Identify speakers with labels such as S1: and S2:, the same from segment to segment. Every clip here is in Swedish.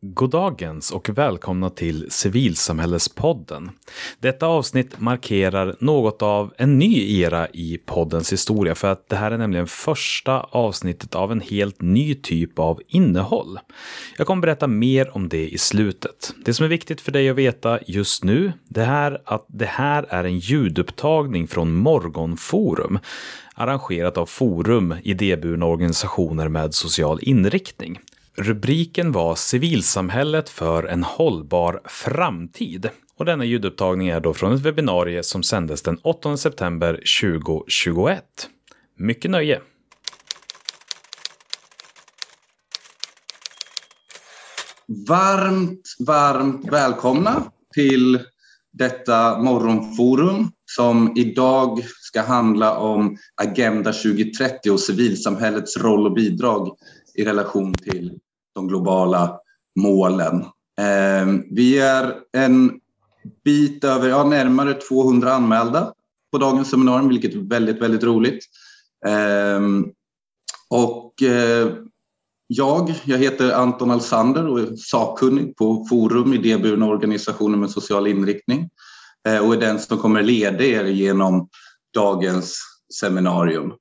S1: Goddagens och välkomna till Civilsamhällespodden. Detta avsnitt markerar något av en ny era i poddens historia för att det här är nämligen första avsnittet av en helt ny typ av innehåll. Jag kommer berätta mer om det i slutet. Det som är viktigt för dig att veta just nu, det är att det här är en ljudupptagning från Morgonforum arrangerat av Forum, idéburna organisationer med social inriktning. Rubriken var Civilsamhället för en hållbar framtid. Och denna ljudupptagning är då från ett webbinarie som sändes den 8 september 2021. Mycket nöje!
S2: Varmt, varmt välkomna till detta morgonforum som idag ska handla om Agenda 2030 och civilsamhällets roll och bidrag i relation till de globala målen. Ehm, vi är en bit över, ja, närmare 200 anmälda på dagens seminarium, vilket är väldigt, väldigt roligt. Ehm, och eh, jag, jag heter Anton Alsander och är sakkunnig på Forum, idéburna organisationer med social inriktning eh, och är den som kommer leda er genom dagens seminarium.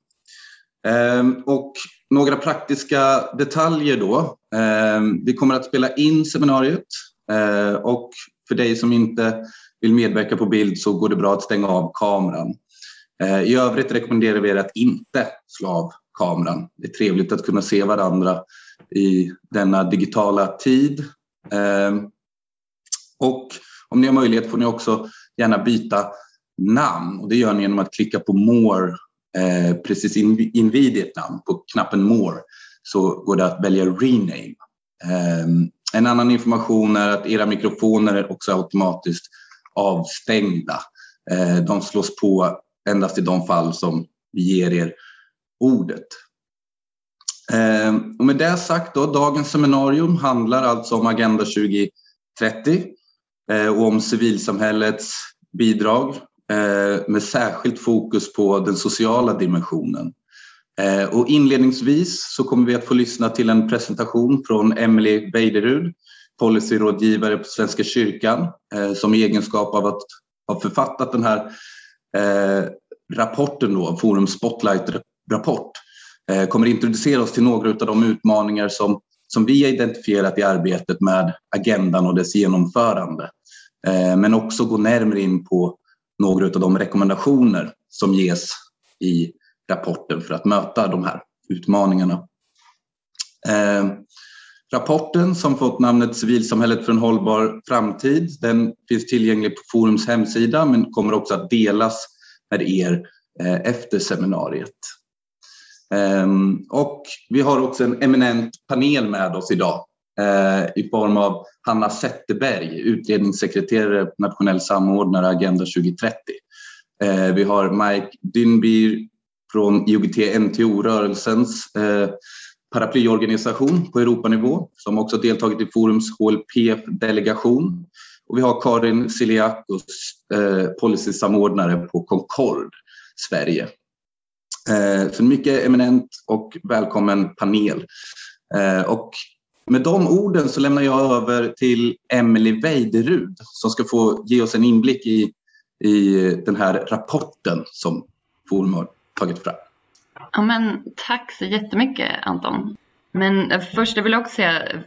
S2: Ehm, och några praktiska detaljer då. Ehm, vi kommer att spela in seminariet ehm, och för dig som inte vill medverka på bild så går det bra att stänga av kameran. Ehm, I övrigt rekommenderar vi er att inte slå av kameran. Det är trevligt att kunna se varandra i denna digitala tid. Och om ni har möjlighet får ni också gärna byta namn och det gör ni genom att klicka på More eh, precis invid ert namn på knappen More så går det att välja Rename. Eh, en annan information är att era mikrofoner är också automatiskt avstängda. Eh, de slås på endast i de fall som vi ger er ordet. Ehm, och med det sagt då, dagens seminarium handlar alltså om Agenda 2030 eh, och om civilsamhällets bidrag Eh, med särskilt fokus på den sociala dimensionen. Eh, och inledningsvis så kommer vi att få lyssna till en presentation från Emily Weiderud, policyrådgivare på Svenska kyrkan, eh, som i egenskap av att ha författat den här rapporten, då, Forum Spotlight-rapport, kommer introducera oss till några av de utmaningar som, som vi har identifierat i arbetet med agendan och dess genomförande. Men också gå närmare in på några av de rekommendationer som ges i rapporten för att möta de här utmaningarna. Eh, rapporten som fått namnet Civilsamhället för en hållbar framtid, den finns tillgänglig på Forums hemsida men kommer också att delas med er eh, efter seminariet. Eh, och vi har också en eminent panel med oss idag Eh, i form av Hanna Zetterberg, utredningssekreterare, nationell samordnare Agenda 2030. Eh, vi har Mike Dynbier från IOGT-NTO-rörelsens eh, paraplyorganisation på Europanivå som också deltagit i Forums HLPF-delegation. Och vi har Karin Siliakos, eh, policysamordnare på Concord Sverige. Eh, så mycket eminent och välkommen panel. Eh, och med de orden så lämnar jag över till Emelie Weiderud som ska få ge oss en inblick i, i den här rapporten som Forum har tagit fram.
S3: Ja, men, tack så jättemycket Anton. Men först jag vill jag också säga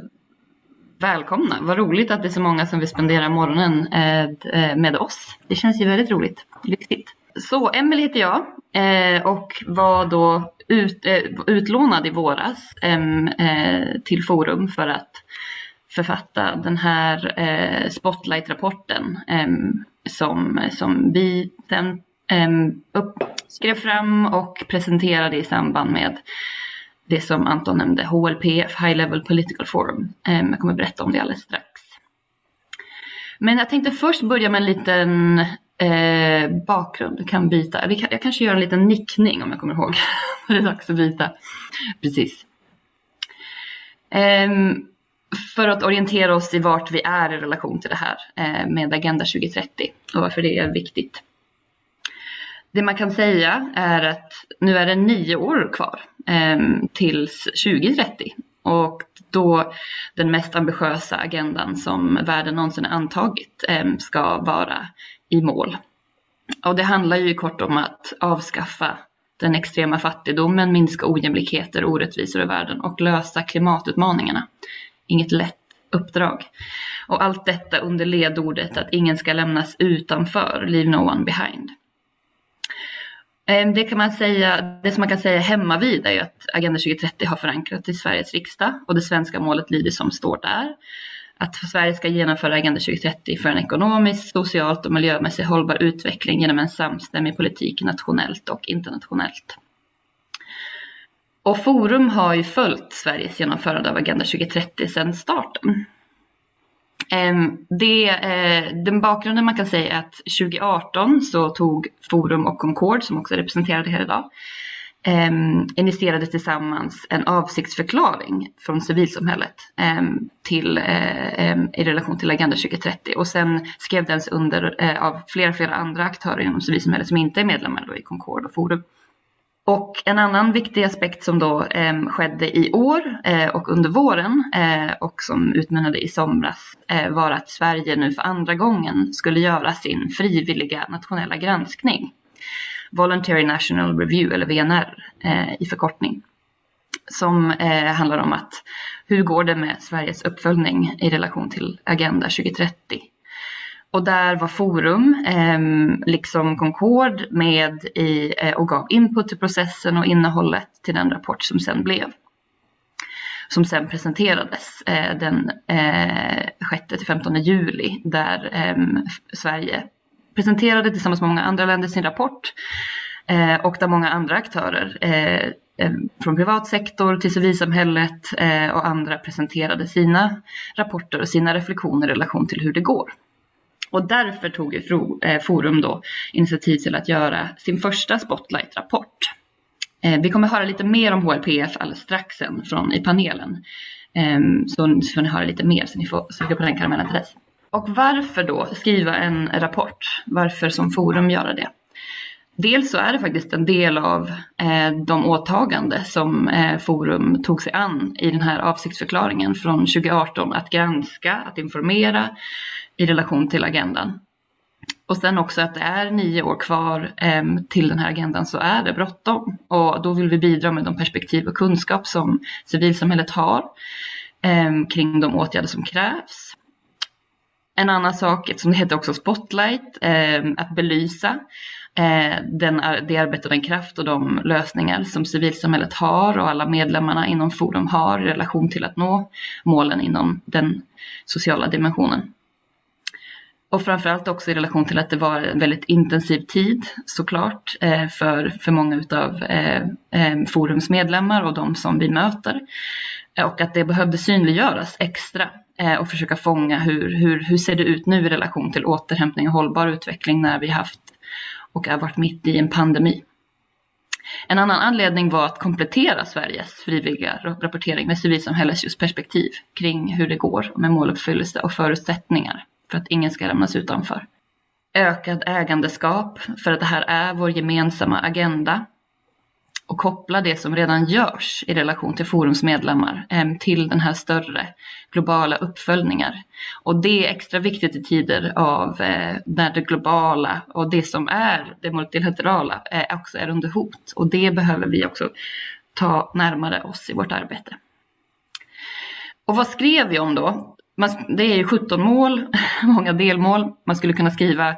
S3: välkomna. Vad roligt att det är så många som vill spendera morgonen eh, med, eh, med oss. Det känns ju väldigt roligt. Lyxigt. Så Emelie heter jag eh, och var då ut, eh, utlånad i våras eh, till Forum för att författa den här eh, Spotlight-rapporten som, som vi sen upp, skrev fram och presenterade i samband med det som Anton nämnde, HLPF, High Level Political Forum. Jag kommer berätta om det alldeles strax. Men jag tänkte först börja med en liten eh, bakgrund. Kan byta. Jag kanske gör en liten nickning om jag kommer ihåg. det är dags att byta. Precis. Eh, för att orientera oss i vart vi är i relation till det här eh, med Agenda 2030 och varför det är viktigt. Det man kan säga är att nu är det nio år kvar eh, tills 2030 och då den mest ambitiösa agendan som världen någonsin antagit eh, ska vara i mål. Och det handlar ju kort om att avskaffa den extrema fattigdomen, minska ojämlikheter och orättvisor i världen och lösa klimatutmaningarna. Inget lätt uppdrag. Och allt detta under ledordet att ingen ska lämnas utanför, leave no one behind. Ehm, det kan man säga, det som man kan säga hemma vid är ju att Agenda 2030 har förankrats i Sveriges riksdag och det svenska målet lyder som står där. Att Sverige ska genomföra Agenda 2030 för en ekonomiskt, socialt och miljömässigt hållbar utveckling genom en samstämmig politik nationellt och internationellt. Och Forum har ju följt Sveriges genomförande av Agenda 2030 sedan starten. Ehm, det, eh, den bakgrunden man kan säga är att 2018 så tog Forum och Concord, som också är representerade här idag, ehm, initierade tillsammans en avsiktsförklaring från civilsamhället ehm, till, eh, i relation till Agenda 2030 och sen skrev den under eh, av flera, flera andra aktörer inom civilsamhället som inte är medlemmar i Concord och Forum. Och en annan viktig aspekt som då eh, skedde i år eh, och under våren eh, och som utmynnade i somras eh, var att Sverige nu för andra gången skulle göra sin frivilliga nationella granskning. Voluntary National Review eller VNR eh, i förkortning. Som eh, handlar om att hur går det med Sveriges uppföljning i relation till Agenda 2030 och där var Forum, eh, liksom Concord, med i, eh, och gav input till processen och innehållet till den rapport som sen blev. Som sen presenterades eh, den eh, 6-15 juli där ehm, Sverige presenterade tillsammans med många andra länder sin rapport eh, och där många andra aktörer eh, eh från privat sektor till civilsamhället eh, och andra presenterade sina rapporter och sina reflektioner i relation till hur det går. Och därför tog eh, Forum då initiativ till att göra sin första Spotlight-rapport. Eh, vi kommer höra lite mer om HLPF alldeles strax sen från, i panelen. Ehm, så får ni höra lite mer så ni får suga på den karamellen till dess. Och varför då skriva en rapport? Varför som Forum göra det? Dels så är det faktiskt en del av eh, de åtagande som Forum tog sig an i den här avsiktsförklaringen från 2018 att granska, att informera, i relation till agendan. Och sen också att det är nio år kvar eh, till den här agendan så är det bråttom. Och då vill vi bidra med de perspektiv och kunskap som civilsamhället har eh, kring de åtgärder som krävs. En annan sak, som det heter också Spotlight, eh, att belysa eh, den, det arbete och den kraft och de lösningar som civilsamhället har och alla medlemmarna inom Forum har i relation till att nå målen inom den sociala dimensionen. Och framförallt också i relation till att det var en väldigt intensiv tid såklart eh, för, för många av eh, eh, Forums medlemmar och de som vi möter. Och att det behövde synliggöras extra och försöka fånga hur, hur, hur ser det ut nu i relation till återhämtning och hållbar utveckling när vi haft och har varit mitt i en pandemi. En annan anledning var att komplettera Sveriges frivilliga rapportering med civilsamhällets just perspektiv kring hur det går med måluppfyllelse och förutsättningar för att ingen ska lämnas utanför. Ökad ägandeskap för att det här är vår gemensamma agenda och koppla det som redan görs i relation till Forums medlemmar eh, till den här större globala uppföljningar. Och det är extra viktigt i tider av eh, när det globala och det som är det multilaterala eh, också är under hot. Och det behöver vi också ta närmare oss i vårt arbete. Och vad skrev vi om då? Man, det är ju 17 mål, många delmål. Man skulle kunna skriva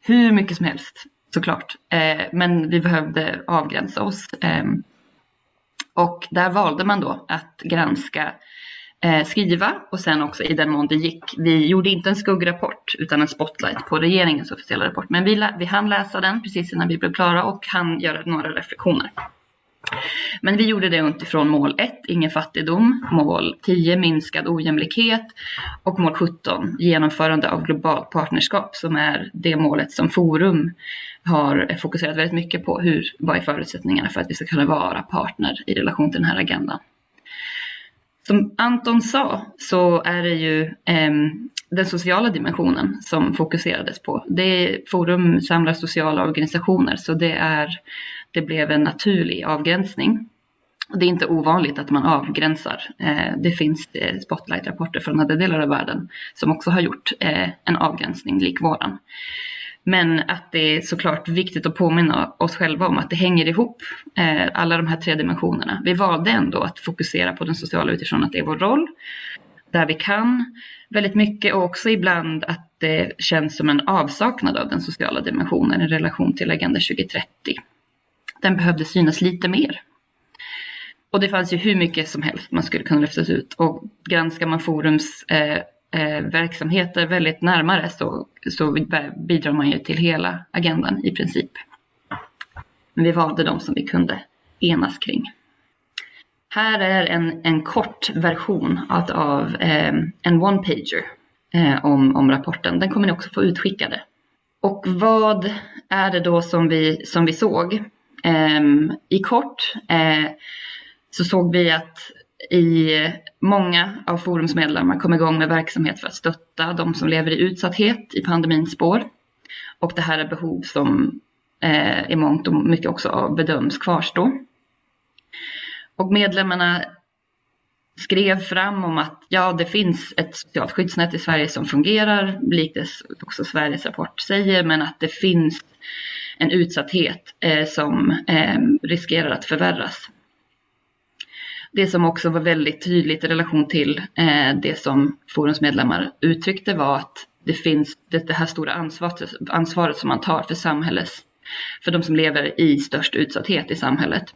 S3: hur mycket som helst såklart. Eh, men vi behövde avgränsa oss. Eh, och där valde man då att granska, eh, skriva och sen också i den mån det gick. Vi gjorde inte en skuggrapport utan en spotlight på regeringens officiella rapport. Men vi, vi hann läsa den precis innan vi blev klara och hann göra några reflektioner. Men vi gjorde det utifrån mål 1, ingen fattigdom, mål 10, minskad ojämlikhet och mål 17, genomförande av globalt partnerskap som är det målet som Forum har fokuserat väldigt mycket på. Hur, vad är förutsättningarna för att vi ska kunna vara partner i relation till den här agendan? Som Anton sa så är det ju eh, den sociala dimensionen som fokuserades på. Det är, Forum samlar sociala organisationer så det är det blev en naturlig avgränsning. det är inte ovanligt att man avgränsar. Eh, det finns eh, spotlight-rapporter från andra delar av världen som också har gjort eh, en avgränsning lik våran. Men att det är såklart viktigt att påminna oss själva om att det hänger ihop, eh, alla de här tre dimensionerna. Vi valde ändå att fokusera på den sociala utifrån att det är vår roll, där vi kan väldigt mycket och också ibland att det känns som en avsaknad av den sociala dimensionen i relation till Agenda 2030. Den behövde synas lite mer och det fanns ju hur mycket som helst man skulle kunna lyftas ut. Och granskar man Forums eh, eh, verksamheter väldigt närmare så, så bidrar man ju till hela agendan i princip. Men vi valde de som vi kunde enas kring. Här är en, en kort version av, av eh, en one-pager eh, om, om rapporten. Den kommer ni också få utskickade. Och vad är det då som vi, som vi såg? Ehm, I kort eh, så såg vi att i många av Forums medlemmar kom igång med verksamhet för att stötta de som lever i utsatthet i pandemins spår. Och det här är behov som eh, i mångt och mycket också bedöms kvarstå. Och medlemmarna skrev fram om att ja, det finns ett socialt skyddsnät i Sverige som fungerar, likt det också Sveriges rapport säger, men att det finns en utsatthet eh, som eh, riskerar att förvärras det som också var väldigt tydligt i relation till eh, det som Forums medlemmar uttryckte var att det finns det, det här stora ansvaret, ansvaret som man tar för samhället, för de som lever i störst utsatthet i samhället.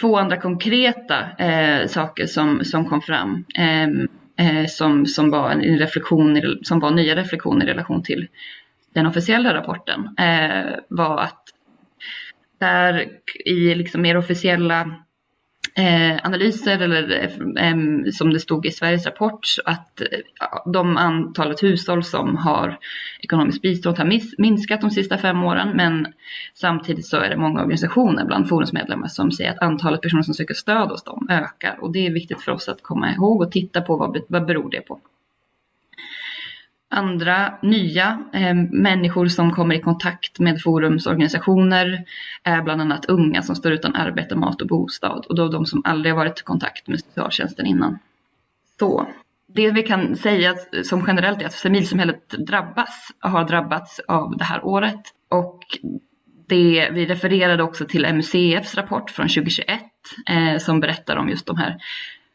S3: Två andra konkreta eh, saker som, som kom fram eh, eh som, som, var en reflektion, som var nya reflektioner i relation till den officiella rapporten eh, var att där i liksom mer officiella eh, analyser eller eh, som det stod i Sveriges rapport att eh, de antalet hushåll som har ekonomiskt bistånd har minskat de sista fem åren men samtidigt så är det många organisationer bland forumsmedlemmar som säger att antalet personer som söker stöd hos dem ökar och det är viktigt för oss att komma ihåg och titta på vad, vad beror det på. Andra nya eh, människor som kommer i kontakt med Forums organisationer är bland annat unga som står utan arbete, mat och bostad och då de som aldrig har varit i kontakt med socialtjänsten innan. Så det vi kan säga som generellt är att civilsamhället drabbas, har drabbats av det här året och det, vi refererade också till MUCFs rapport från 2021 eh, som berättar om just de här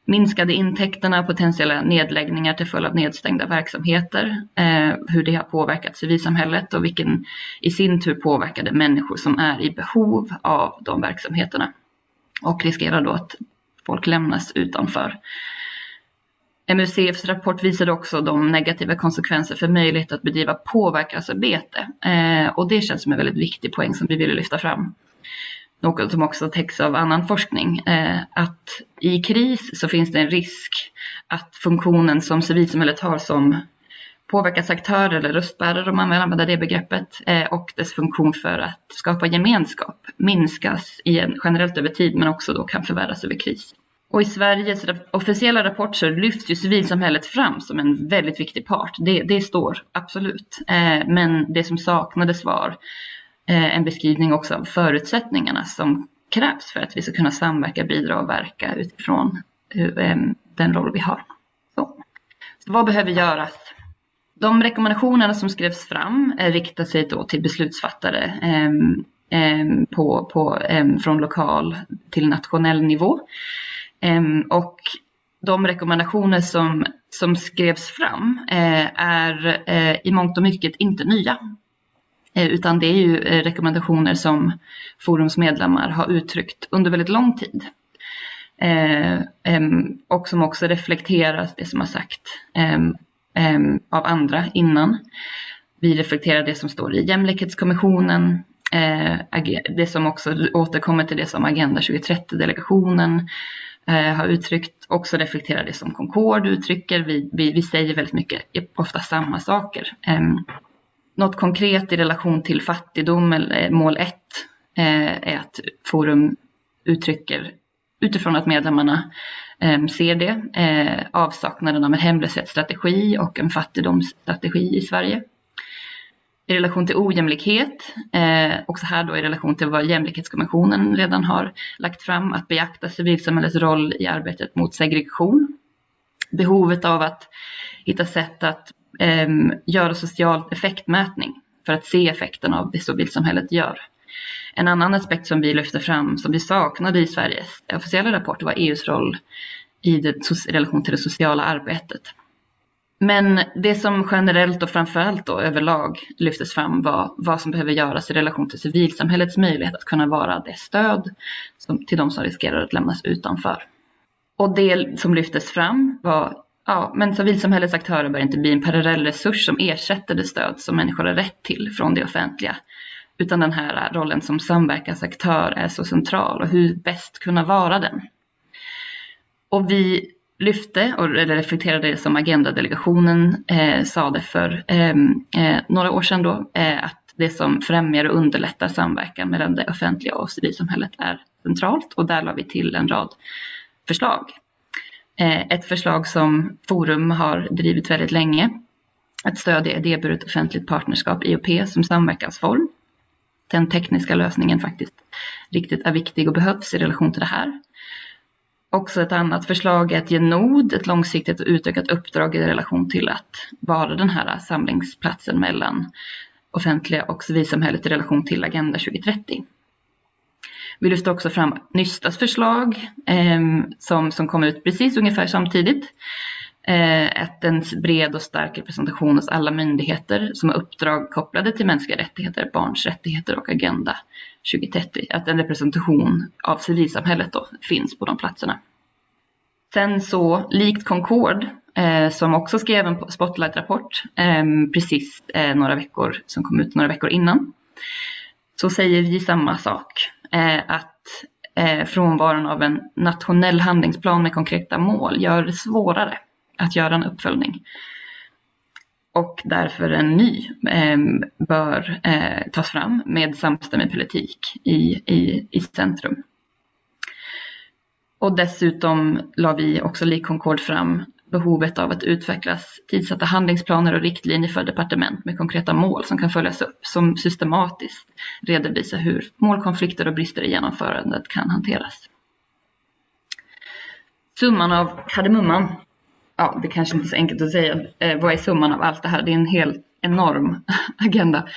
S3: minskade intäkterna, potentiella nedläggningar till följd av nedstängda verksamheter, eh, hur det har påverkat civilsamhället och vilken i sin tur påverkade människor som är i behov av de verksamheterna. Och riskerar då att folk lämnas utanför. MUCFs rapport visade också de negativa konsekvenser för möjlighet att bedriva påverkansarbete. Eh, och det känns som en väldigt viktig poäng som vi ville lyfta fram något som också täcks av annan forskning, eh, att i kris så finns det en risk att funktionen som civilsamhället har som påverkansaktör eller röstbärare om man vill använda det begreppet eh, och dess funktion för att skapa gemenskap minskas igen, generellt över tid men också då kan förvärras över kris. Och i Sveriges officiella rapport så lyfts ju civilsamhället fram som en väldigt viktig part. Det, det står absolut. Eh, men det som saknades var Eh, en beskrivning också av förutsättningarna som krävs för att vi ska kunna samverka, bidra och verka utifrån eh, den roll vi har. Så. Så vad behöver göras? De rekommendationerna som skrevs fram eh, riktar sig då till beslutsfattare på, på, från lokal till nationell nivå. Och de rekommendationer som, som skrevs fram eh, är eh, i mångt och mycket inte nya. Eh, utan det är ju eh, rekommendationer som Forums medlemmar har uttryckt under väldigt lång tid. Eh, och som också reflekterar det som har sagt av andra innan. Vi reflekterar det som står i jämlikhetskommissionen, det som också återkommer till det som Agenda 2030-delegationen har uttryckt, också reflekterar det som Concord uttrycker. Vi, vi, vi säger väldigt mycket, ofta samma saker något konkret i relation till fattigdom, eller eh, mål 1, eh, är att Forum uttrycker utifrån att medlemmarna eh, ser det, eh, avsaknaden av en hemlöshetsstrategi och en fattigdomsstrategi i Sverige. I relation till ojämlikhet, eh, också här då i relation till vad jämlikhetskommissionen redan har lagt fram, att beakta civilsamhällets roll i arbetet mot segregation. Behovet av att hitta sätt att Ehm, göra social effektmätning för att se effekten av det civilsamhället gör. En annan aspekt som vi lyfter fram som vi saknade i Sveriges officiella rapport var EUs roll i, det, i relation till det sociala arbetet. Men det som generellt och framförallt då överlag lyftes fram var vad som behöver göras i relation till civilsamhällets möjlighet att kunna vara det stöd som, till de som riskerar att lämnas utanför. Och det som lyftes fram var Ja, men civilsamhällets aktörer bör inte bli en parallell resurs som ersätter det stöd som människor har rätt till från det offentliga. Utan den här rollen som samverkansaktör är så central och hur bäst kunna vara den. Och vi lyfte och reflekterade det som agendadelegationen eh, sa det för ehm, eh, några år sedan då, eh, att det som främjar och underlättar samverkan mellan det offentliga och civilsamhället är centralt och där la vi till en rad förslag. Eh, ett förslag som Forum har drivit väldigt länge, att stödja idéburet offentligt partnerskap, IOP, som samverkansform. Den tekniska lösningen faktiskt riktigt är viktig och behövs i relation till det här. Också ett annat förslag är att ge NOD ett långsiktigt och utökat uppdrag i relation till att vara den här samlingsplatsen mellan offentliga och civilsamhället i relation till Agenda 2030. Vi lyfter också fram Nystas förslag eh, som, som kom ut precis ungefär samtidigt. Eh, att en bred och stark representation hos alla myndigheter som har uppdrag kopplade till mänskliga rättigheter, barns rättigheter och Agenda 2030. Att en representation av civilsamhället då finns på de platserna. Sen så, likt Concord, eh, som också skrev en spotlight-rapport eh, precis eh, några veckor, som kom ut några veckor innan, så säger vi samma sak. Eh, att eh, frånvaron av en nationell handlingsplan med konkreta mål gör det svårare att göra en uppföljning. Och därför en ny eh, bör eh, tas fram med samstämmig politik i, i, i centrum. Och dessutom la vi också lik Concord fram behovet av att utvecklas tidsatta handlingsplaner och riktlinjer för departement med konkreta mål som kan följas upp, som systematiskt redovisar hur målkonflikter och brister i genomförandet kan hanteras. Summan av kardemumman, ja det kanske inte är så enkelt att säga, eh, vad är summan av allt det här? Det är en helt enorm agenda.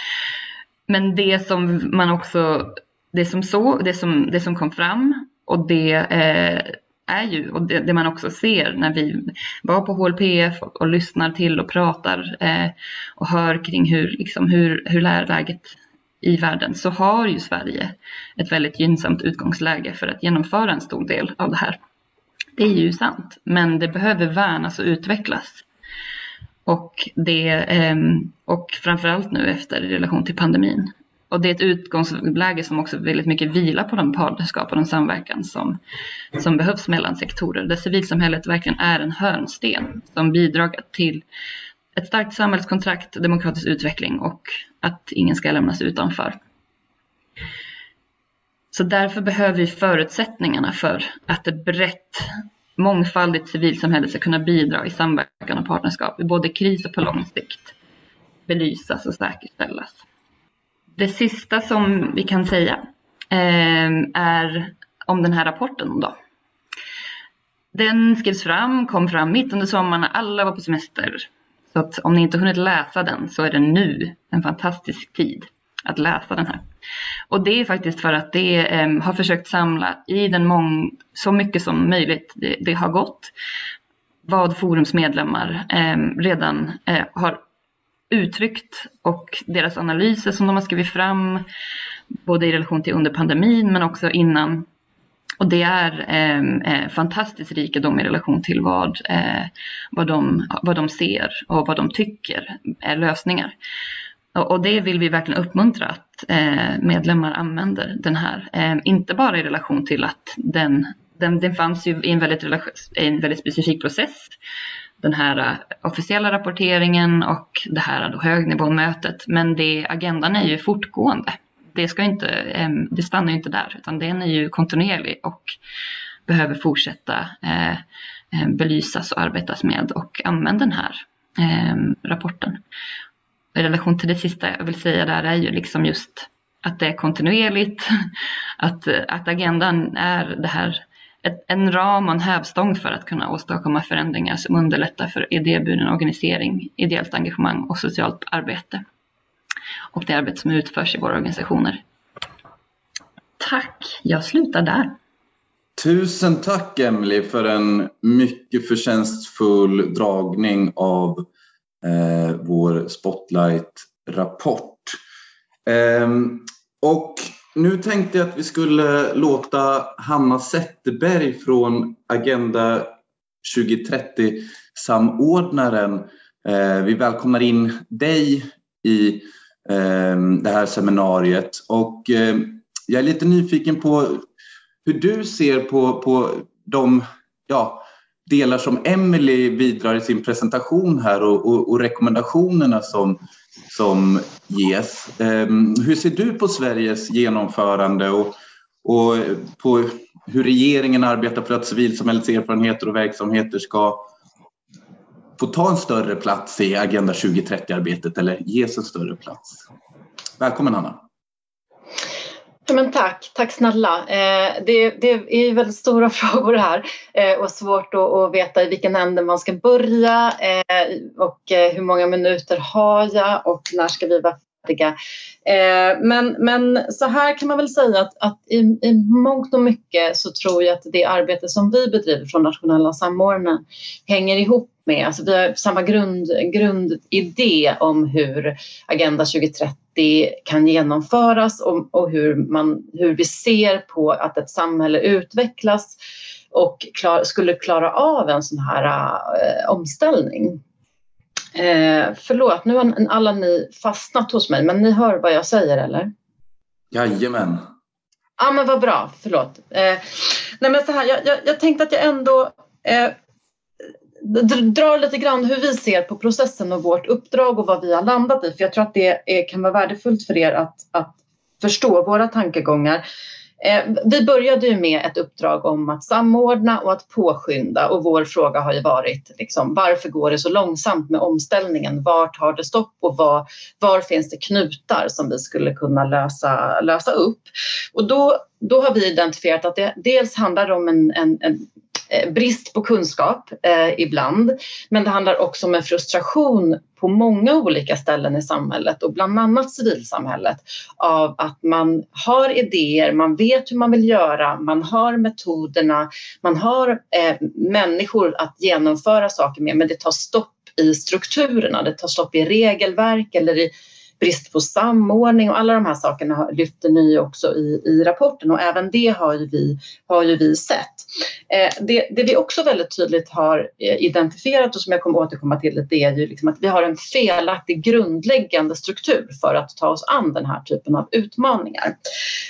S3: Men det som man också, det som, så, det som, det som kom fram och det eh, är ju, och det, det, man också ser när vi var på HLPF och, och lyssnar till och pratar eh, och hör kring hur, liksom, hur, hur läget i världen så har ju Sverige ett väldigt gynnsamt utgångsläge för att genomföra en stor del av det här. Det är ju sant, men det behöver värnas och utvecklas. Och, det, eh, och framförallt nu efter i relation till pandemin. Och det är ett utgångsläge som också väldigt mycket vilar på de partnerskap och den samverkan som, som behövs mellan sektorer. Där civilsamhället verkligen är en hörnsten som bidrar till ett starkt samhällskontrakt, demokratisk utveckling och att ingen ska lämnas utanför. Så därför behöver vi förutsättningarna för att ett brett, mångfaldigt civilsamhälle ska kunna bidra i samverkan och partnerskap i både kris och på lång sikt belysas och säkerställas. Det sista som vi kan säga eh, är om den här rapporten då. Den skrevs fram, kom fram mitt under sommaren när alla var på semester. Så att om ni inte hunnit läsa den så är det nu en fantastisk tid att läsa den här. Och det är faktiskt för att det eh, har försökt samla i den mång så mycket som möjligt det, det har gått vad Forums medlemmar eh, redan eh, har uttryckt och deras analyser som de har skrivit fram både i relation till under pandemin men också innan. Och det är ehm, eh, fantastiskt rikedom i relation till vad, eh, vad, de, vad de ser och vad de tycker är lösningar. Och, det vill vi verkligen uppmuntra att eh, medlemmar använder den här. Eh, inte bara i relation till att den, den, den fanns ju i en väldigt, en väldigt specifik process den här eh, officiella rapporteringen och det här eh, då högnivåmötet. Men det, agendan är ju fortgående. Det, ska inte, ehm, det stannar ju inte där utan den är ju kontinuerlig och behöver fortsätta eh, ehm, belysas och arbetas med och använda den här ehm, rapporten. i relation till det sista jag vill säga där är ju liksom just att det är kontinuerligt, att, att agendan är det här ett, en ram och en hävstång för att kunna åstadkomma förändringar som underlättar för idéburen organisering, ideellt engagemang och socialt arbete. Och det arbete som utförs i våra organisationer. Tack, jag slutar där.
S2: Tusen tack Emily för en mycket förtjänstfull dragning av eh, vår Spotlight-rapport. Eh, och nu tänkte jag att vi skulle låta Hanna Zetterberg från Agenda 2030-samordnaren. Eh, vi välkomnar in dig i eh, det här seminariet och eh, jag är lite nyfiken på hur du ser på, på de ja, delar som Emily bidrar i sin presentation här och, och, och rekommendationerna som, som ges. Ehm, hur ser du på Sveriges genomförande och, och på hur regeringen arbetar för att civilsamhällets erfarenheter och verksamheter ska få ta en större plats i Agenda 2030-arbetet eller ges en större plats? Välkommen Anna!
S4: Ja, men tack, tack snälla. Eh, det, det, är väldigt stora frågor här eh, och svårt att, att, veta i vilken ände man ska börja eh, och eh, hur många minuter har jag och när ska vi vara Eh, men, men så här kan man väl säga att, att i, i mångt och mycket så tror jag att det arbete som vi bedriver från nationella samordnaren hänger ihop med, alltså vi har samma grund, grundidé om hur Agenda 2030 kan genomföras och, och hur, man, hur vi ser på att ett samhälle utvecklas och klar, skulle klara av en sån här äh, omställning. Eh, förlåt, nu har alla ni fastnat hos mig, men ni hör vad jag säger eller?
S2: Jajamän.
S4: Ja, men vad bra, förlåt. Eh, nej, men så här, jag, jag, jag tänkte att jag ändå eh, drar lite grann hur vi ser på processen och vårt uppdrag och vad vi har landat i. För jag tror att det är, kan vara värdefullt för er att, att förstå våra tankegångar. Eh, vi började ju med ett uppdrag om att samordna och att påskynda och vår fråga har ju varit liksom, varför går det så långsamt med omställningen? Var tar det stopp och var, var finns det knutar som vi skulle kunna lösa, lösa upp? Och då, då har vi identifierat att det dels handlar om en, en, en Eh, brist på kunskap eh, ibland. Men det handlar också om en frustration på många olika ställen i samhället och bland annat civilsamhället av att man har idéer, man vet hur man vill göra, man har metoderna, man har eh, människor att genomföra saker med men det tar stopp i strukturerna, det tar stopp i regelverk eller i brist på samordning och alla de här sakerna lyfter ni också i, i rapporten och även det har ju vi, har ju vi sett. Eh, det, det, vi också väldigt tydligt har eh, identifierat och som jag kommer återkomma till det är ju liksom att vi har en felaktig grundläggande struktur för att ta oss an den här typen av utmaningar.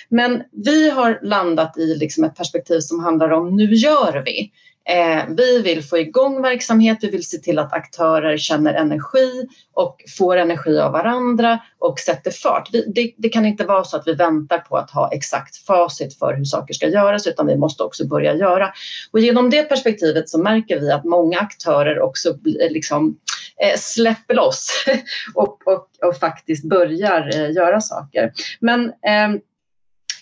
S4: Men vi har landat i liksom ett perspektiv som handlar om nu gör vi. Eh, vi vill få igång verksamhet, vi vill se till att aktörer känner energi och får energi av varandra och sätter fart. Vi, det, det, kan inte vara så att vi väntar på att ha exakt facit för hur saker ska göras utan vi måste också börja göra. Och genom det perspektivet så märker vi att många aktörer också eh, liksom, eh, släpper loss och, och, och faktiskt börjar eh, göra saker. Men eh,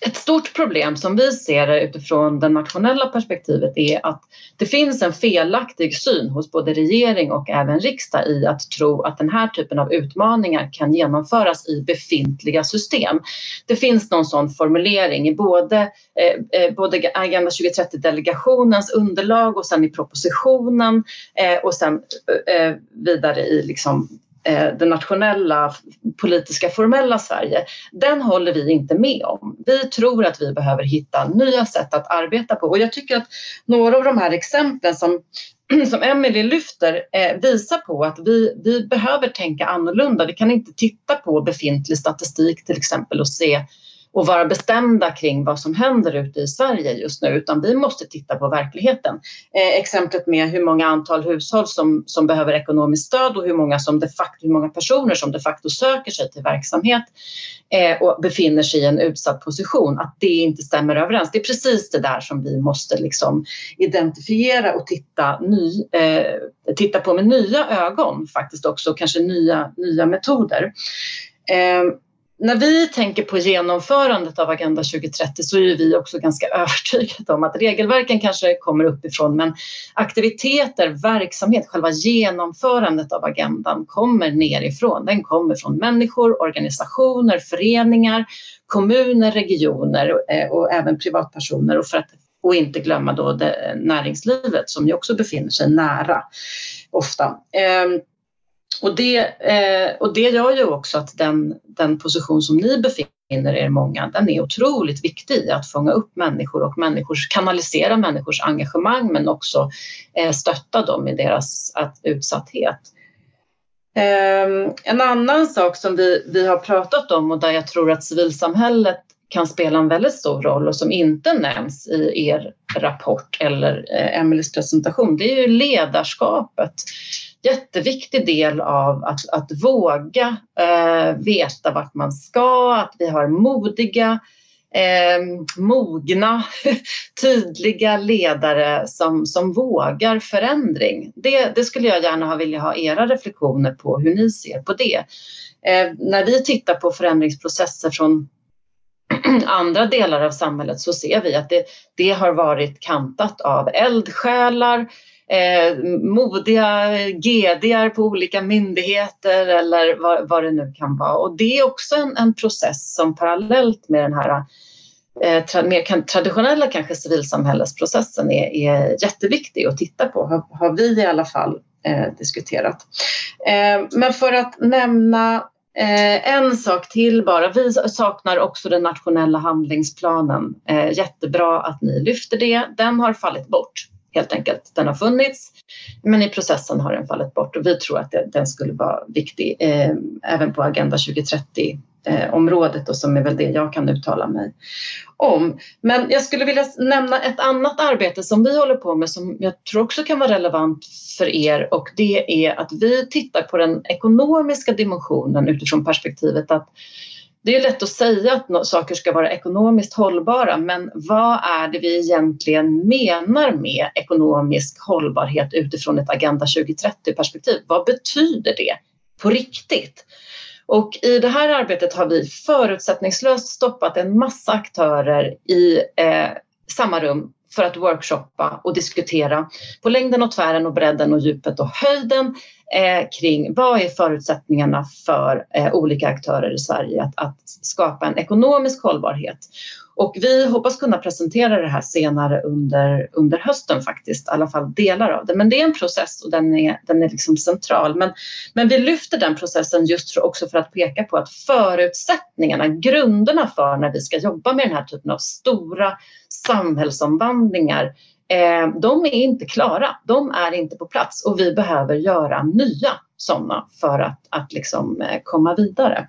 S4: ett stort problem som vi ser det utifrån det nationella perspektivet är att det finns en felaktig syn hos både regering och även riksdag i att tro att den här typen av utmaningar kan genomföras i befintliga system. Det finns någon sån formulering i både, eh, eh både Agenda 2030-delegationens underlag och sen i propositionen eh, och sen eh, eh vidare i liksom Eh, det nationella politiska formella Sverige, den håller vi inte med om. Vi tror att vi behöver hitta nya sätt att arbeta på och jag tycker att några av de här exemplen som som Emelie lyfter eh, visar på att vi, vi behöver tänka annorlunda. Vi kan inte titta på befintlig statistik till exempel och se och vara bestämda kring vad som händer ute i Sverige just nu, utan vi måste titta på verkligheten. Eh, exemplet med hur många antal hushåll som, som behöver ekonomiskt stöd och hur många, som de facto, hur många personer som de facto söker sig till verksamhet eh, och befinner sig i en utsatt position, att det inte stämmer överens. Det är precis det där som vi måste liksom identifiera och titta, ny, eh, titta på med nya ögon faktiskt också, kanske nya, nya metoder. Eh, när vi tänker på genomförandet av Agenda 2030 så är vi också ganska övertygade om att regelverken kanske kommer uppifrån men aktiviteter, verksamhet, själva genomförandet av agendan kommer nerifrån. Den kommer från människor, organisationer, föreningar, kommuner, regioner eh, och även privatpersoner och, för att, och inte glömma då det, eh, näringslivet som ju också befinner sig nära ofta. Ehm, och det, eh, och det gör ju också att den, den position som ni befinner er många, den är otroligt viktig att fånga upp människor och människors, kanalisera människors engagemang men också eh, stötta dem i deras att, utsatthet. Eh, en annan sak som vi, vi har pratat om och där jag tror att civilsamhället kan spela en väldigt stor roll och som inte nämns i er rapport eller eh, Emelies presentation, det är ju ledarskapet jätteviktig del av att, att våga eh, veta vart man ska, att vi har modiga, eh, mogna, tydliga ledare som, som vågar förändring. Det, det skulle jag gärna ha vilja ha era reflektioner på hur ni ser på det. Eh, när vi tittar på förändringsprocesser från andra delar av samhället så ser vi att det, det har varit kantat av eldsjälar, eh, modiga GDR på olika myndigheter eller vad, vad, det nu kan vara. Och det är också en, en process som parallellt med den här eh, tra, mer traditionella kanske civilsamhällesprocessen är, är jätteviktig att titta på, har, har vi i alla fall eh, diskuterat. Eh, men för att nämna eh, en sak till bara. Vi saknar också den nationella handlingsplanen. Eh, jättebra att ni lyfter det. Den har fallit bort helt enkelt. Den har funnits, men i processen har den fallit bort och vi tror att den skulle vara viktig eh, även på Agenda 2030 eh, området och som är väl det jag kan uttala mig om. Men jag skulle vilja nämna ett annat arbete som vi håller på med som jag tror också kan vara relevant för er och det är att vi tittar på den ekonomiska dimensionen utifrån perspektivet att det är lätt att säga att saker ska vara ekonomiskt hållbara, men vad är det vi egentligen menar med ekonomisk hållbarhet utifrån ett Agenda 2030-perspektiv? Vad betyder det på riktigt? Och i det här arbetet har vi förutsättningslöst stoppat en massa aktörer i eh, samma rum för att workshoppa och diskutera på längden och tvären och bredden och djupet och höjden eh, kring vad är förutsättningarna för eh, olika aktörer i Sverige att, att, skapa en ekonomisk hållbarhet. Och vi hoppas kunna presentera det här senare under, under hösten faktiskt, i alla fall delar av det. Men det är en process och den är, den är liksom central. Men, men vi lyfter den processen just för, också för att peka på att förutsättningarna, grunderna för när vi ska jobba med den här typen av stora samhällsomvandlingar Eh, de är inte klara, de är inte på plats och vi behöver göra nya sådana för att, att liksom eh, komma vidare.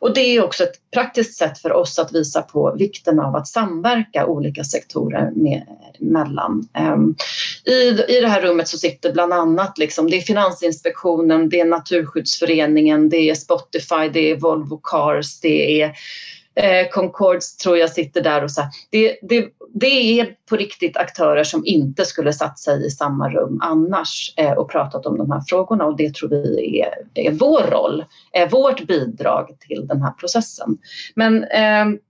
S4: Och det är också ett praktiskt sätt för oss att visa på vikten av att samverka olika sektorer med, mellan. Ehm, I, I det här rummet så sitter bland annat liksom, det är Finansinspektionen, det är Naturskyddsföreningen, det är Spotify, det är Volvo Cars, det är Eh, Concords tror jag sitter där och så här. Det, det, det är på riktigt aktörer som inte skulle satt sig i samma rum annars eh, och pratat om de här frågorna och det tror vi är, är vår roll, är vårt bidrag till den här processen. Men eh,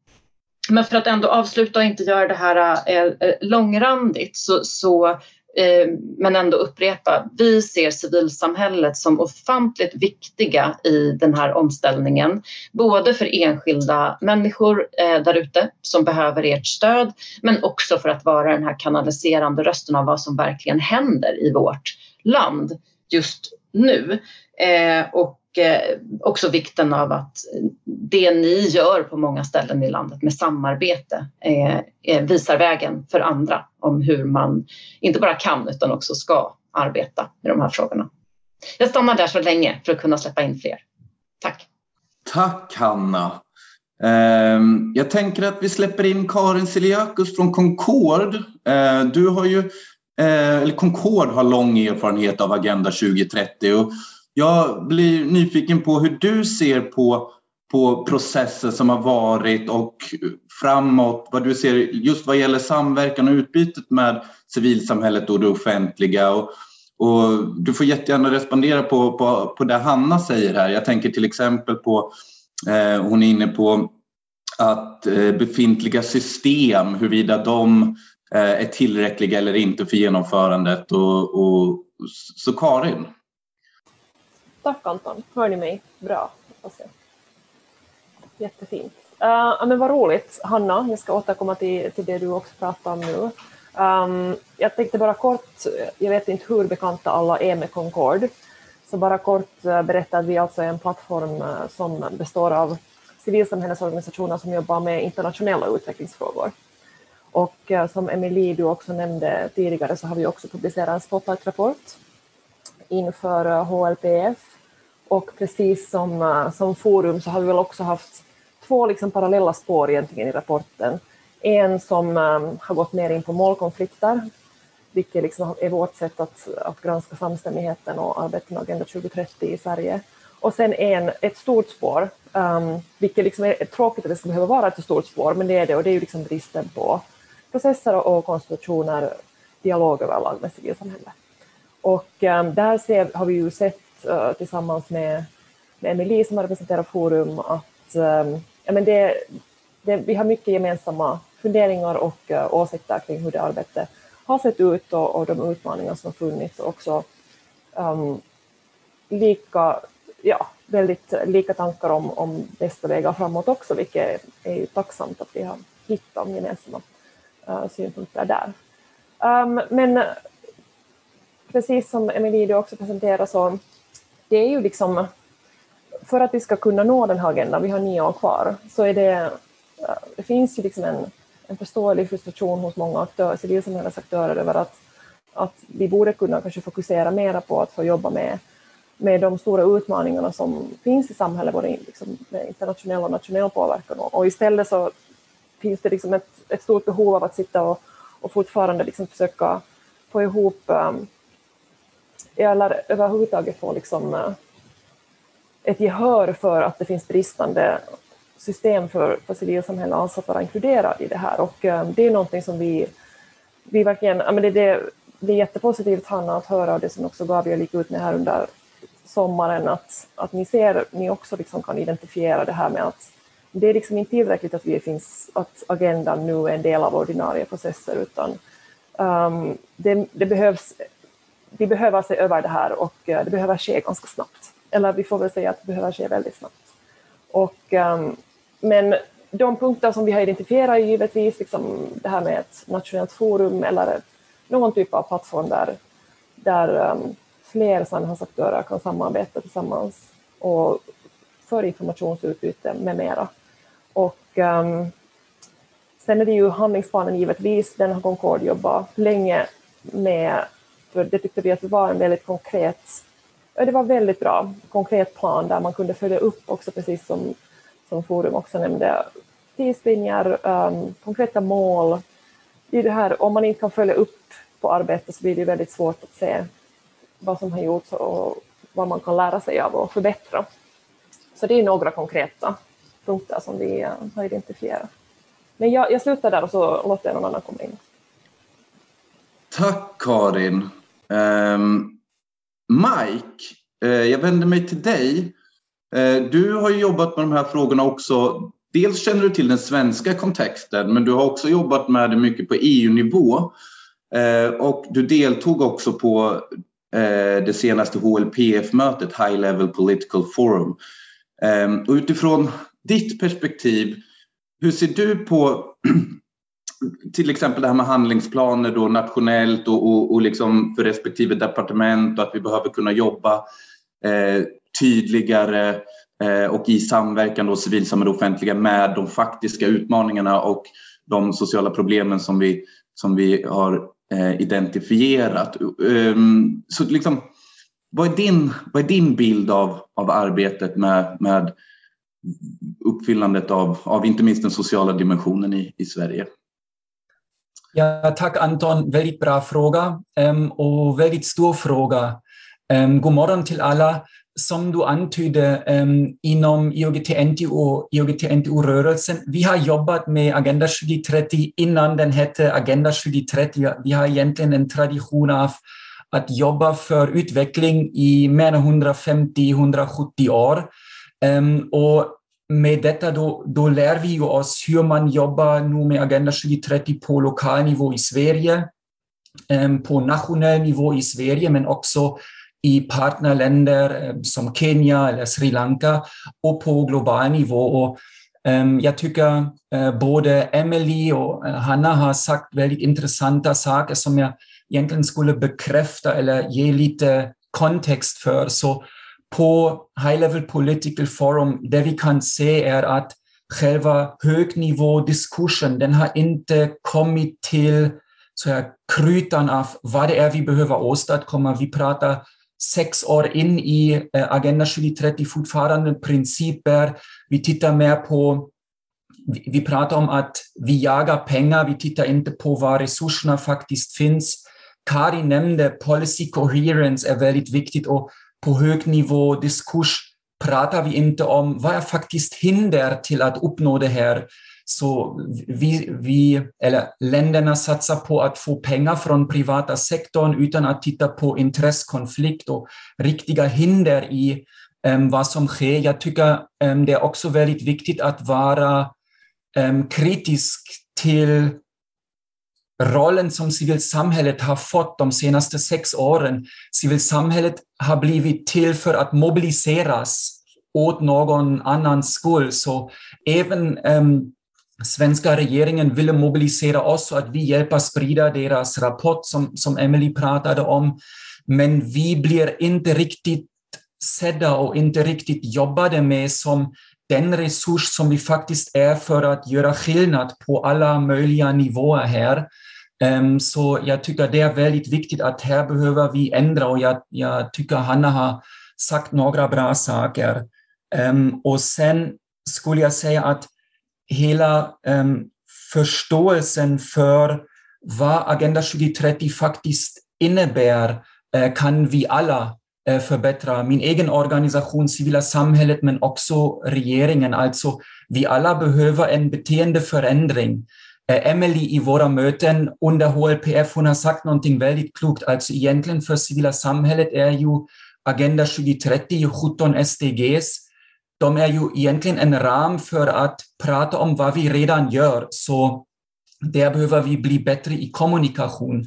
S4: men för att ändå avsluta och inte göra det här eh, eh långrandigt så, så Eh, men ändå upprepa, vi ser civilsamhället som ofantligt viktiga i den här omställningen. Både för enskilda människor eh, där ute som behöver ert stöd men också för att vara den här kanaliserande rösten av vad som verkligen händer i vårt land just nu. Eh, och och också vikten av att det ni gör på många ställen i landet med samarbete eh, eh, visar vägen för andra om hur man inte bara kan utan också ska arbeta med de här frågorna. Jag stannar där så länge för att kunna släppa in fler. Tack!
S2: Tack Hanna! Ehm, jag tänker att vi släpper in Karin Siliakus från Concord. Ehm, du har ju, eller Concord har lång erfarenhet av Agenda 2030 och jag blir nyfiken på hur du ser på, på processer som har varit och framåt, vad du ser just vad gäller samverkan och utbytet med civilsamhället och det offentliga. Och, och du får jättegärna respondera på, på, på det Hanna säger här. Jag tänker till exempel på Eh, hon är inne på att eh, befintliga system, huruvida de eh, är tillräckliga eller inte för genomförandet. Och, och, så Karin?
S5: Tack Anton, hör ni mig bra? Alltså, jättefint. Uh, men vad roligt, Hanna, jag ska återkomma till, till det du också pratade om nu. Um, jag tänkte bara kort, jag vet inte hur bekanta alla är med Concord, så bara kort eh, berätta att vi alltså är en plattform eh, som består av civilsamhällesorganisationer som jobbar med internationella utvecklingsfrågor. Och som Emilie du också nämnde tidigare så har vi också publicerat en spotlight-rapport inför HLPF och precis som, eh, som forum så har vi väl också haft två liksom parallella spår egentligen i rapporten. En som eh, har gått mer in på målkonflikter vilket liksom är vårt sätt att, att granska samstämmigheten och arbetet med Agenda 2030 i Sverige. Och sen en, ett stort spår, um, vilket liksom är tråkigt att det ska behöva vara ett stort spår, men det är det, och det är ju liksom bristen på processer och konstitutioner, dialog överlag med civilsamhället. Och um, där ser, har vi ju sett uh, tillsammans med, med Emelie som representerar Forum att um, ja, men det, det, vi har mycket gemensamma funderingar och uh, åsikter kring hur det arbetet har sett ut och, och de utmaningar som funnits och också um, lika, ja, väldigt lika tankar om, om bästa vägar framåt också, vilket är ju tacksamt att vi har hittat gemensamma uh, synpunkter där. Um, men precis som Emilie också presenterade så det är ju liksom för att vi ska kunna nå den här agendan, vi har nio år kvar, så är det, eh, det finns ju liksom en en förståelig frustration hos många aktörer, civilsamhällesaktörer över att, att vi borde kunna kanske fokusera mera på att få jobba med, med de stora utmaningarna som finns i samhället, både liksom med internationell och nationell påverkan. Och istället så finns det liksom ett, ett stort behov av att sitta och, och fortfarande liksom försöka få ihop um, eller överhuvudtaget få liksom, eh, ett gehör för att det finns bristande system för, för civilsamhället alltså att vara inkluderad i det här. Och eh, det är någonting som vi, vi verkligen, ja, men det, det, det är jättepositivt Hanna att höra det som också Gabriel gick ut med här under sommaren att, att ni ser, ni också liksom kan identifiera det här med att det är liksom inte tillräckligt att vi finns, att agendan nu är en del av ordinarie processer utan um, det, det, behövs, vi behöver se över det här och eh, det behöver ske ganska snabbt. Eller vi får väl säga att det behöver ske väldigt snabbt. Och ehm, men de punkter som vi har identifierat är givetvis liksom det här med ett nationellt forum eller någon typ av plattform där, där ehm, fler samhällsaktörer kan samarbeta tillsammans och för informationsutbyte med mera. Och um, sen är det ju handlingsplanen givetvis, den har Concord jobbat länge med, för det tyckte vi att det var en väldigt konkret, det var väldigt bra konkret plan där man kunde följa upp också precis som som Forum också nämnde, tidslinjer, um, konkreta mål. I det här, om man inte kan följa upp på arbetet så blir det väldigt svårt att se vad som har gjorts och vad man kan lära sig av och förbättra. Så det är några konkreta punkter som vi eh, har identifierat. Men jag, jag slutar där och så låter jag någon annan komma in.
S2: Tack Karin. Um, Mike, uh, jag vänder mig till dig. Eh, du har jobbat med de här frågorna också. Dels känner du till den svenska kontexten men du har också jobbat med det mycket på EU-nivå. Eh, och du deltog också på eh, det senaste HLPF-mötet, High Level Political Forum. Ehm, och utifrån ditt perspektiv, hur ser du på eh, till exempel det här med handlingsplaner då nationellt och, och, och liksom för respektive departement och att vi behöver kunna jobba eh, tydligare eh, och i samverkan då civilsamhälle och offentliga med de faktiska utmaningarna och de sociala problemen som vi, som vi har eh, identifierat. Um, så liksom, vad är din, vad är din bild av, av arbetet med, med uppfyllandet av, av inte minst den sociala dimensionen i, i Sverige?
S6: Ja, tack Anton. Väldigt bra fråga ähm, och väldigt stor fråga. Ähm, god morgon till alla. Som du antydde ähm, inom IOGT-NTO, IOGT-NTO-rörelsen, vi har jobbat med Agenda 2030 innan den hette Agenda 2030. Vi har egentligen en tradition av att jobba för utveckling i mer än 150-170 år. Ehm, och med detta då, då lär vi oss hur man jobbar nu med Agenda 2030 på lokal nivå i Sverige, um, på nationell nivå i Sverige, men också i partnerländer um, som Kenya eller Sri Lanka och på global nivå. Och, ehm, jag tycker uh, både Emily och eh, Hanna har sagt väldigt intressanta saker som jag egentligen skulle bekräfta eller ge lite kontext för. Så på High Level Political Forum, det vi kan se är att själva högnivådiskursen, den har inte kommit till så här, krytan av vad det är vi behöver åstadkomma. Vi pratar sex år in i eh, Agenda 2030 fortfarande principer. Vi tittar mer på vi pratar om att vi jagar pengar, vi tittar inte på var resurserna faktiskt finns. Kari nämnde policy coherence är väldigt viktigt och på hög nivå diskurs pratar vi inte om vad är faktiskt hinder till att uppnå det här. Så vi, vi, eller länderna satsar på att få pengar från privata sektorn utan att titta på intressekonflikt och riktiga hinder i um, vad som sker. Jag tycker um, det är också väldigt viktigt att vara um, kritisk till rollen som civilsamhället har fått de senaste sex åren. Civilsamhället har blivit till för att mobiliseras åt någon annans skull. Så även um, svenska regeringen ville mobilisera oss så att vi hjälper sprida deras rapport som, som Emily pratade om. Men vi blir inte riktigt sedda och inte riktigt jobbade med som den resurs som vi faktiskt är för att göra skillnad på alla möjliga nivåer här. Ehm, så jag tycker det är väldigt viktigt att här behöver vi ändra och jag, jag tycker Hanna har sagt några bra saker. Ehm, och sen skulle jag säga att hela ehm, förståelsen för vad Agenda 2030 faktiskt innebär eh, kan vi alla Äh, förbättra. Min egen organisation, civila samhället, men också regeringen. Alltså, vi alla behöver en beteendeförändring. Eh, äh, Emily i våra möten under HLPF, hon har sagt någonting väldigt klokt. Alltså egentligen för civila samhället är ju Agenda 2030, 17 SDGs, de är ju egentligen en ram för att prata om vad vi redan gör. Så där behöver vi bli bättre i kommunikation.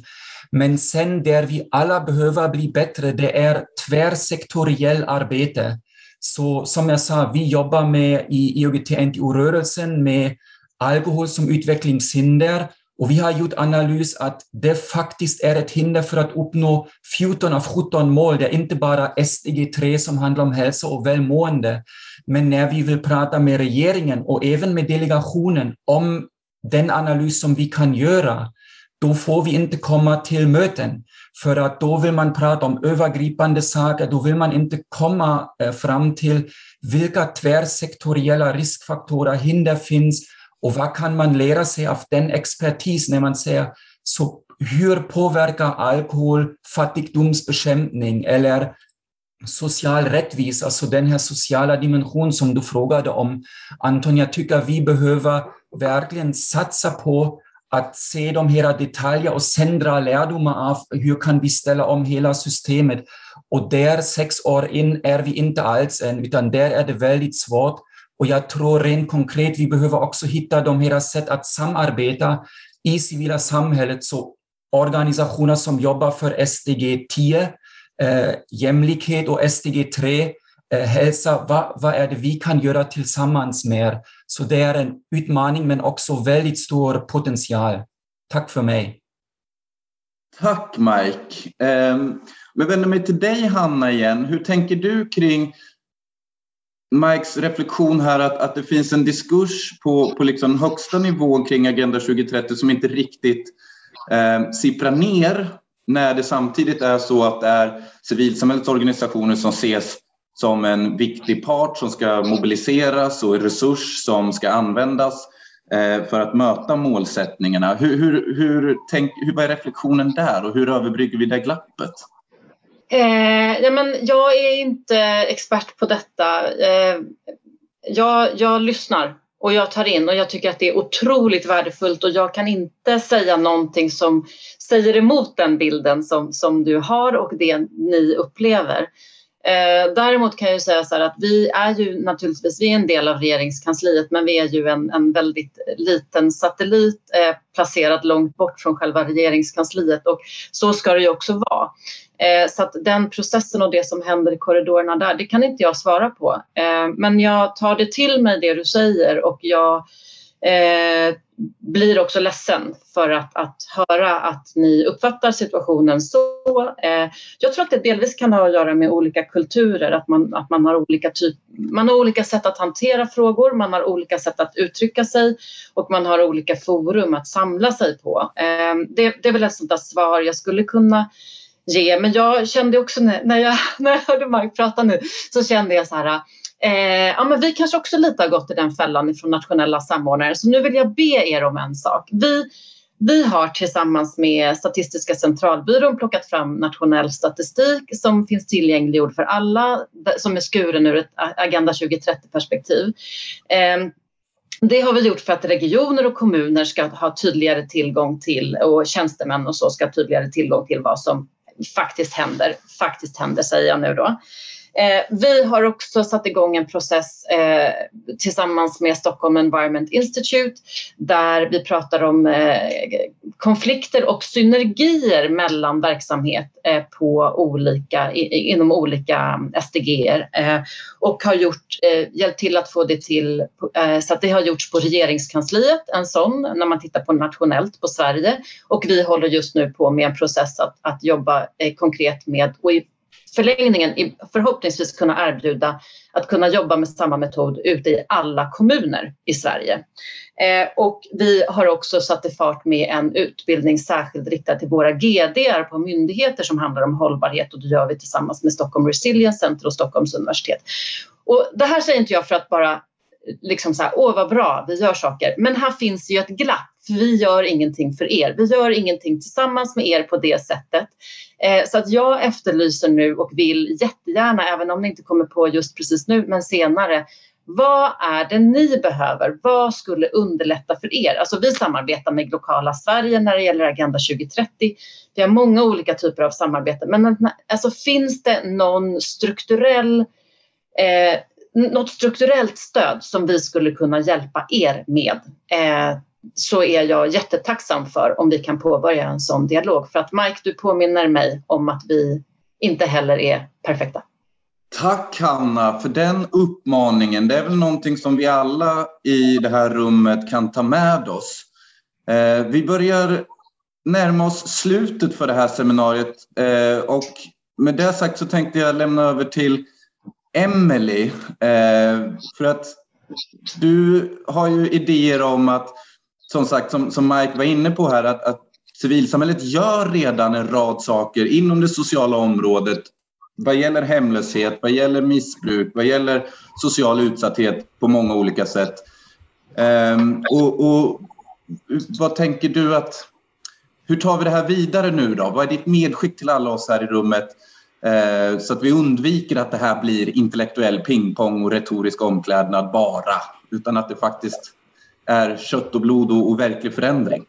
S6: Men sen där vi alla behöver bli bättre, det är tvärsektoriell arbete. Så som jag sa, vi jobbar med i IOGT-NTO-rörelsen med alkohol som utvecklingshinder och vi har gjort analys att det faktiskt är ett hinder för att uppnå 14 av 17 mål. Det är inte bara SDG 3 som handlar om hälsa och välmående. Men när vi vill prata med regeringen och även med delegationen om den analys som vi kan göra, då får vi inte komma till möten. För att då vill man prata om övergripande saker, då vill man inte komma eh, fram till vilka tvärsektoriella riskfaktorer, hinder finns och vad kan man lära sig av den expertis när man säger så hur påverkar alkohol fattigdomsbekämpning eller social rättvisa, alltså den här sociala dimension som du frågade om. Anton, jag tycker vi behöver verkligen satsa på att se de här detaljerna och sen dra lärdomar av hur kan vi ställa om hela systemet. Och där sex år in är vi inte alls än, utan där är det väldigt svårt. Och jag tror rent konkret, vi behöver också hitta de här sätt att samarbeta i civila samhället, så organisationer som jobbar för SDG 10, eh, jämlikhet och SDG 3, Eh, hälsa, vad, vad är det vi kan göra tillsammans mer? Så det är en utmaning men också väldigt stor potential. Tack för mig.
S2: Tack Mike. Um, jag vänder mig till dig Hanna igen. Hur tänker du kring Mikes reflektion här att, att det finns en diskurs på, på liksom högsta nivån kring Agenda 2030 som inte riktigt eh, sipprar ner när det samtidigt är så att det är civilsamhällets organisationer som ses som en viktig part som ska mobiliseras och en resurs som ska användas eh, för att möta målsättningarna. Hur, hur, hur tänk, hur, vad är reflektionen där och hur överbrygger vi det glappet?
S4: Eh, ja, men jag är inte expert på detta. Eh, jag, jag lyssnar och jag tar in och jag tycker att det är otroligt värdefullt och jag kan inte säga någonting som säger emot den bilden som, som du har och det ni upplever. Eh, däremot kan jag säga så här att vi är ju naturligtvis vi är en del av regeringskansliet men vi är ju en, en väldigt liten satellit eh, placerad långt bort från själva regeringskansliet och så ska det ju också vara. Eh, så att den processen och det som händer i korridorerna där, det kan inte jag svara på. Eh, men jag tar det till mig det du säger och jag eh, blir också ledsen för att, att höra att ni uppfattar situationen så. Eh, jag tror att det delvis kan ha att göra med olika kulturer, att man, att man, har olika typ, man har olika sätt att hantera frågor, man har olika sätt att uttrycka sig och man har olika forum att samla sig på. Eh, det, det är väl ett sånt där svar jag skulle kunna ge. Men jag kände också när, när, jag, när jag hörde Mark prata nu så kände jag så här Eh, ja, men vi kanske också lite har gått i den fällan från nationella samordnare så nu vill jag be er om en sak. Vi, vi har tillsammans med Statistiska centralbyrån plockat fram nationell statistik som finns tillgängliggjord för alla, som är skuren ur ett Agenda 2030-perspektiv. Eh, det har vi gjort för att regioner och kommuner ska ha tydligare tillgång till och tjänstemän och så ska ha tydligare tillgång till vad som faktiskt händer. Faktiskt händer säger jag nu då. Eh, vi har också satt igång en process eh, tillsammans med Stockholm Environment Institute där vi pratar om eh, konflikter och synergier mellan verksamhet eh, på olika, i, inom olika SDG eh, och har gjort, eh, hjälpt till att få det till eh, så att det har gjorts på regeringskansliet, en sån när man tittar på nationellt på Sverige. Och vi håller just nu på med en process att, att jobba eh, konkret med och i förlängningen förhoppningsvis kunna erbjuda att kunna jobba med samma metod ute i alla kommuner i Sverige. Eh, och vi har också satt i fart med en utbildning särskilt riktad till våra GDR på myndigheter som handlar om hållbarhet och det gör vi tillsammans med Stockholm Resilience Center och Stockholms universitet. Och det här säger inte jag för att bara liksom så här, åh vad bra, vi gör saker. Men här finns ju ett glapp, för vi gör ingenting för er. Vi gör ingenting tillsammans med er på det sättet. Eh, så att jag efterlyser nu och vill jättegärna, även om ni inte kommer på just precis nu, men senare, vad är det ni behöver? Vad skulle underlätta för er? Alltså vi samarbetar med Lokala Sverige när det gäller Agenda 2030. Vi har många olika typer av samarbete, men alltså, finns det någon strukturell eh, något strukturellt stöd som vi skulle kunna hjälpa er med eh, så är jag jättetacksam för om vi kan påbörja en sån dialog. För att Mike, du påminner mig om att vi inte heller är perfekta.
S2: Tack Hanna för den uppmaningen. Det är väl någonting som vi alla i det här rummet kan ta med oss. Eh, vi börjar närma oss slutet för det här seminariet eh, och med det sagt så tänkte jag lämna över till Emelie, eh, för att du har ju idéer om att, som sagt, som, som Mike var inne på här, att, att civilsamhället gör redan en rad saker inom det sociala området vad gäller hemlöshet, vad gäller missbruk, vad gäller social utsatthet på många olika sätt. Ehm, och, och, vad tänker du att... Hur tar vi det här vidare nu då? Vad är ditt medskick till alla oss här i rummet? Eh, så att vi undviker att det här blir intellektuell pingpong och retorisk omklädnad bara, utan att det faktiskt är kött och blod och, och verklig förändring.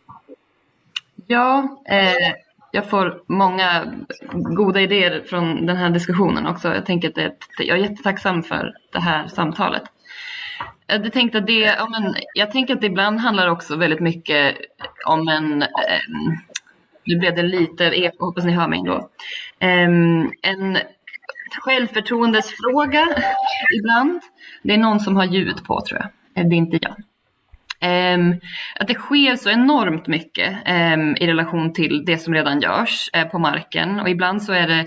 S3: Ja, eh, jag får många goda idéer från den här diskussionen också. Jag, tänker att det, jag är jättetacksam för det här samtalet. Eh, jag tänkte att det, ja, men, jag tänker att det ibland handlar också väldigt mycket om en eh, nu blev det lite eko, hoppas ni hör mig ändå. Ehm, en självförtroendesfråga ibland. Det är någon som har ljud på tror jag. Eh, det är inte jag. Ehm, att det sker så enormt mycket ehm, i relation till det som redan görs eh, på marken och ibland så är det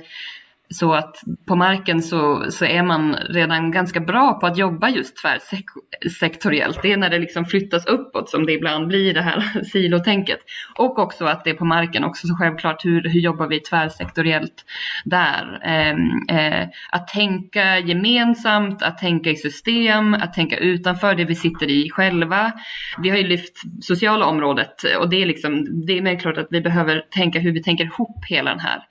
S3: så att på marken så, så är man redan ganska bra på att jobba just tvärsektoriellt. Det är när det liksom flyttas uppåt som det ibland blir det här silotänket. Och också att det är på marken också så självklart hur, hur jobbar vi tvärsektoriellt där. Eh, eh, att tänka gemensamt, att tänka i system, att tänka utanför det vi sitter i själva. Vi har ju lyft sociala området och det är liksom, det är mer klart att vi behöver tänka hur vi tänker ihop hela den här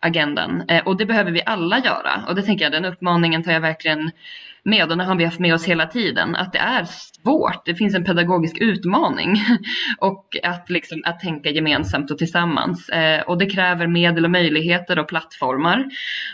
S3: agendan. Eh, och det behöver vi alla göra. Och det tänker jag, den uppmaningen tar jag verkligen med och den har vi haft med oss hela tiden. Att det är svårt, det finns en pedagogisk utmaning och att, liksom, att tänka gemensamt och tillsammans. Eh, och det kräver medel och möjligheter och plattformar.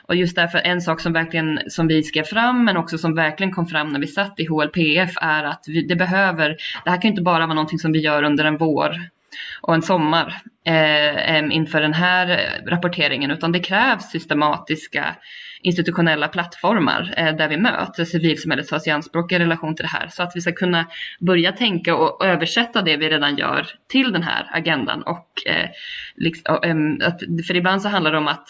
S3: Och just därför en sak som, verkligen, som vi skrev fram men också som verkligen kom fram när vi satt i HLPF är att vi, det behöver, det här kan inte bara vara någonting som vi gör under en vår och en sommar eh, inför den här rapporteringen utan det krävs systematiska institutionella plattformar eh, där vi möter civilsamhället tas i anspråk i relation till det här så att vi ska kunna börja tänka och översätta det vi redan gör till den här agendan och eh, liksom, att, för ibland så handlar det om att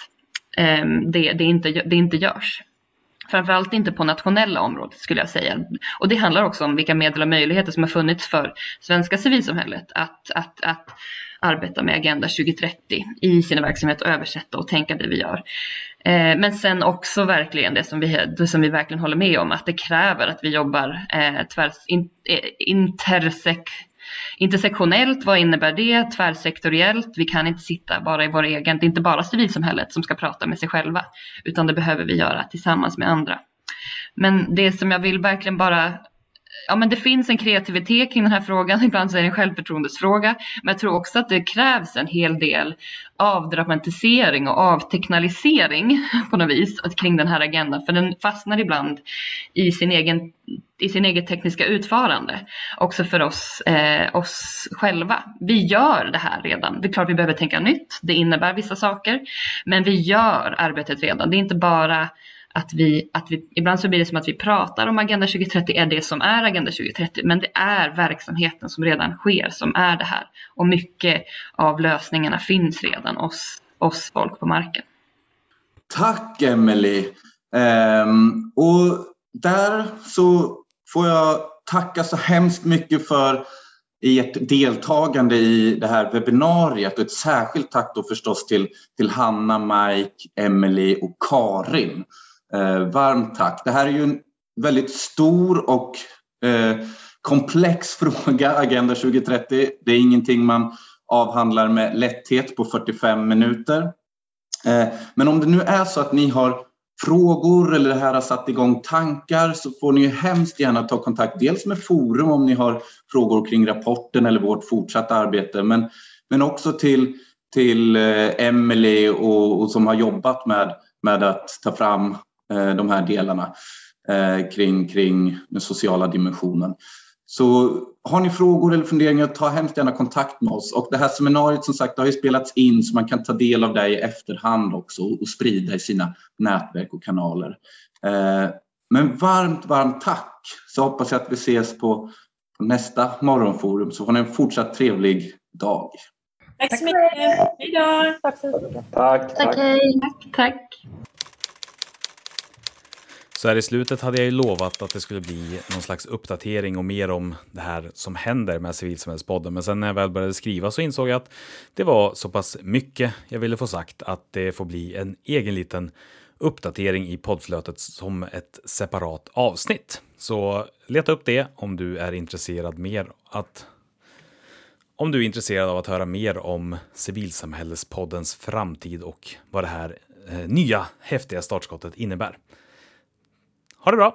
S3: det, det, inte, det inte görs. Framförallt inte på nationella området skulle jag säga. Och det handlar också om vilka medel och möjligheter som har funnits för svenska civilsamhället att, att, att arbeta med Agenda 2030 i sina verksamheter och översätta och tänka det vi gör. Eh, men sen också verkligen det som, vi, det som vi verkligen håller med om att det kräver att vi jobbar eh, tvärs, in, eh, intersek, intersektionellt, vad innebär det? Tvärsektoriellt, vi kan inte sitta bara i vår egen, det är inte bara civilsamhället som ska prata med sig själva, utan det behöver vi göra tillsammans med andra. Men det som jag vill verkligen bara ja, men det finns en kreativitet kring den här frågan. Ibland så är det en självförtroendesfråga. Men jag tror också att det krävs en hel del avdramatisering och avteknalisering på något vis kring den här agendan. För den fastnar ibland i sin egen, i sin eget tekniska utförande. Också för oss, eh, oss själva. Vi gör det här redan. Det är klart vi behöver tänka nytt. Det innebär vissa saker. Men vi gör arbetet redan. Det är inte bara att vi, att vi, ibland så blir det som att vi pratar om Agenda 2030 är det som är Agenda 2030, men det är verksamheten som redan sker som är det här. Och mycket av lösningarna finns redan hos oss folk på marken.
S2: Tack Emelie. Um, och där så får jag tacka så hemskt mycket för ert deltagande i det här webbinariet och ett särskilt tack då förstås till, till Hanna, Mike, Emelie och Karin. Eh, varmt tack. Det här är ju en väldigt stor och eh, komplex fråga, Agenda 2030. Det är ingenting man avhandlar med lätthet på 45 minuter. Eh, men om det nu är så att ni har frågor eller det här har satt igång tankar så får ni hemskt gärna ta kontakt dels med Forum om ni har frågor kring rapporten eller vårt fortsatta arbete men, men också till, till eh, Emelie och, och som har jobbat med, med att ta fram de här delarna eh, kring, kring den sociala dimensionen. Så har ni frågor eller funderingar, ta hemskt gärna kontakt med oss. Och det här seminariet som sagt har ju spelats in så man kan ta del av det i efterhand också och sprida i sina nätverk och kanaler. Eh, men varmt, varmt tack! Så hoppas jag att vi ses på, på nästa morgonforum så får ni en fortsatt trevlig dag.
S5: Tack så mycket! Hej då!
S2: Tack!
S3: Tack! Tack! tack.
S1: Så här i slutet hade jag ju lovat att det skulle bli någon slags uppdatering och mer om det här som händer med Civilsamhällspodden. Men sen när jag väl började skriva så insåg jag att det var så pass mycket jag ville få sagt att det får bli en egen liten uppdatering i poddflötet som ett separat avsnitt. Så leta upp det om du är intresserad mer att om du är intresserad av att höra mer om civilsamhällespoddens framtid och vad det här eh, nya häftiga startskottet innebär. Ha det bra!